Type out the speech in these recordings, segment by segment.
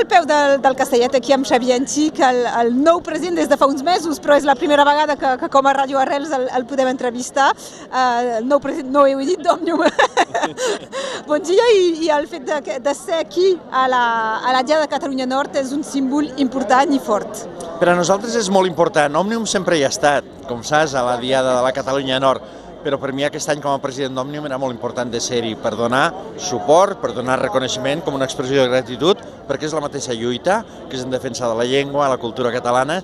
al peu del, del Castellet aquí amb Xavier Anxic, el, el nou president des de fa uns mesos, però és la primera vegada que, que com a Ràdio Arrels el, el podem entrevistar. Uh, el nou president, no ho he dit d'Òmnium. bon dia i, i el fet de, de ser aquí a la, a la Diada de Catalunya Nord és un símbol important i fort. Per a nosaltres és molt important. Òmnium sempre hi ha estat, com saps, a la Diada de la Catalunya Nord però per mi aquest any com a president d'Òmnium era molt important de ser-hi per donar suport, per donar reconeixement com una expressió de gratitud, perquè és la mateixa lluita, que és en defensa de la llengua, la cultura catalana,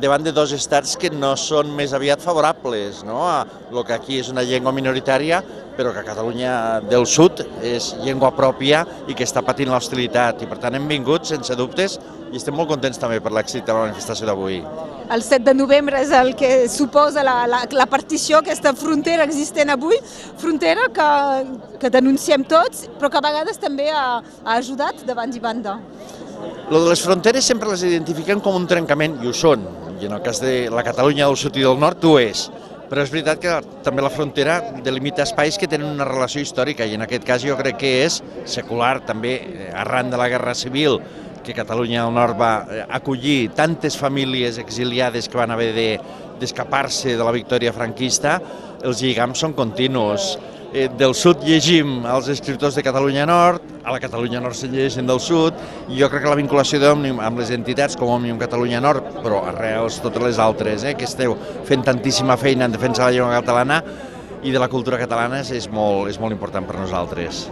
davant de dos estats que no són més aviat favorables no? a el que aquí és una llengua minoritària, però que a Catalunya del Sud és llengua pròpia i que està patint l'hostilitat. I per tant hem vingut, sense dubtes, i estem molt contents també per l'èxit de la manifestació d'avui. El 7 de novembre és el que suposa la, la, la partició, aquesta frontera existent avui, frontera que, que denunciem tots, però que a vegades també ha, ha ajudat de banda i banda. Lo de les fronteres sempre les identifiquem com un trencament, i ho són, i en el cas de la Catalunya del Sud i del Nord ho és, però és veritat que també la frontera delimita espais que tenen una relació històrica i en aquest cas jo crec que és secular també eh, arran de la Guerra Civil que Catalunya del Nord va eh, acollir tantes famílies exiliades que van haver d'escapar-se de, de la victòria franquista, els lligams són continus. Eh, del sud llegim els escriptors de Catalunya Nord, a la Catalunya Nord se llegeixen del sud, i jo crec que la vinculació d'Òmnium amb les entitats com Òmnium Catalunya Nord, però arrels totes les altres, eh, que esteu fent tantíssima feina en defensa de la llengua catalana, i de la cultura catalana és molt, és molt important per nosaltres.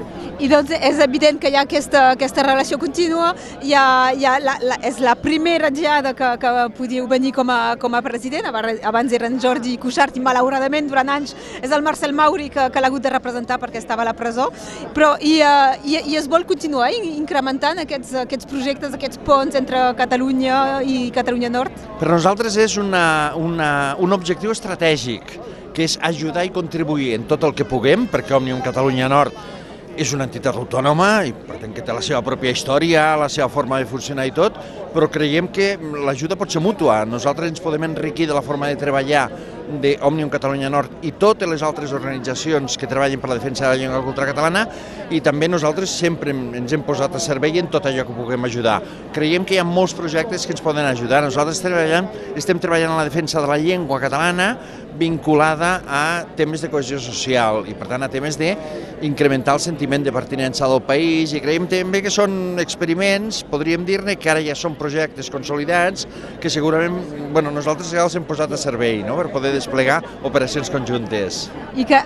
I doncs és evident que hi ha aquesta, aquesta relació contínua, hi ha, hi ha la, la, és la primera diada que, que podíeu venir com a, com a president, abans eren Jordi Cuixart i malauradament durant anys és el Marcel Mauri que, que l'ha hagut de representar perquè estava a la presó, però i, uh, i, i es vol continuar incrementant aquests, aquests projectes, aquests ponts entre Catalunya i Catalunya Nord? Per nosaltres és una, una, un objectiu estratègic que és ajudar i contribuir en tot el que puguem, perquè Òmnium Catalunya Nord és una entitat autònoma i per tant que té la seva pròpia història, la seva forma de funcionar i tot, però creiem que l'ajuda pot ser mútua. Nosaltres ens podem enriquir de la forma de treballar d'Òmnium Catalunya Nord i totes les altres organitzacions que treballen per la defensa de la llengua i la cultura catalana i també nosaltres sempre ens hem posat a servei en tot allò que puguem ajudar. Creiem que hi ha molts projectes que ens poden ajudar. Nosaltres treballem, estem treballant en la defensa de la llengua catalana vinculada a temes de cohesió social i per tant a temes d'incrementar el sentiment de pertinença del país i creiem també que són experiments, podríem dir-ne que ara ja són projectes consolidats que segurament bueno, nosaltres ja els hem posat a servei no? per poder desplegar operacions conjuntes. I que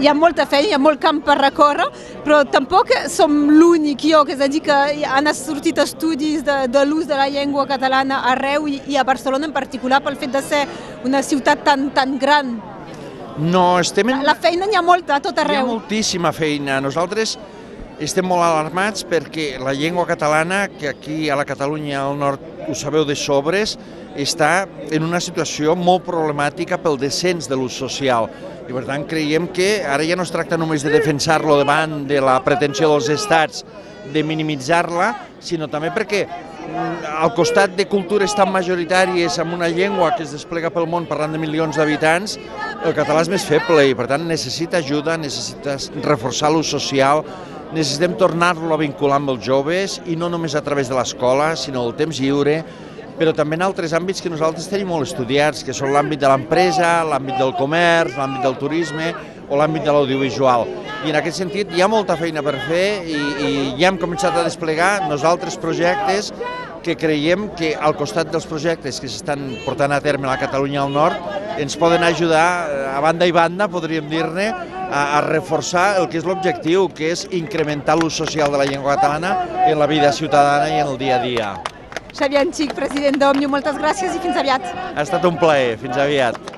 hi ha molta feina, hi ha molt camp per recórrer, però tampoc som l'únic lloc, és a dir, que han sortit estudis de, de l'ús de la llengua catalana arreu i, i a Barcelona en particular pel fet de ser una ciutat tan, tan gran. No, estem en... La, feina n'hi ha molta a tot arreu. Hi ha moltíssima feina. Nosaltres estem molt alarmats perquè la llengua catalana, que aquí a la Catalunya al nord ho sabeu de sobres, està en una situació molt problemàtica pel descens de l'ús social. I per tant creiem que ara ja no es tracta només de defensar-lo davant de la pretensió dels estats de minimitzar-la, sinó també perquè mm, al costat de cultures tan majoritàries amb una llengua que es desplega pel món parlant de milions d'habitants, el català és més feble i per tant necessita ajuda, necessita reforçar l'ús social, necessitem tornar-lo a vincular amb els joves i no només a través de l'escola, sinó del temps lliure, però també en altres àmbits que nosaltres tenim molt estudiats, que són l'àmbit de l'empresa, l'àmbit del comerç, l'àmbit del turisme o l'àmbit de l'audiovisual. I en aquest sentit hi ha molta feina per fer i, i ja hem començat a desplegar nosaltres projectes que creiem que al costat dels projectes que s'estan portant a terme a la Catalunya al Nord ens poden ajudar eh, a banda i banda, podríem dir-ne, a, a reforçar el que és l'objectiu, que és incrementar l'ús social de la llengua catalana en la vida ciutadana i en el dia a dia. Xavier Anxic, president d'Òmnium, moltes gràcies i fins aviat. Ha estat un plaer, fins aviat.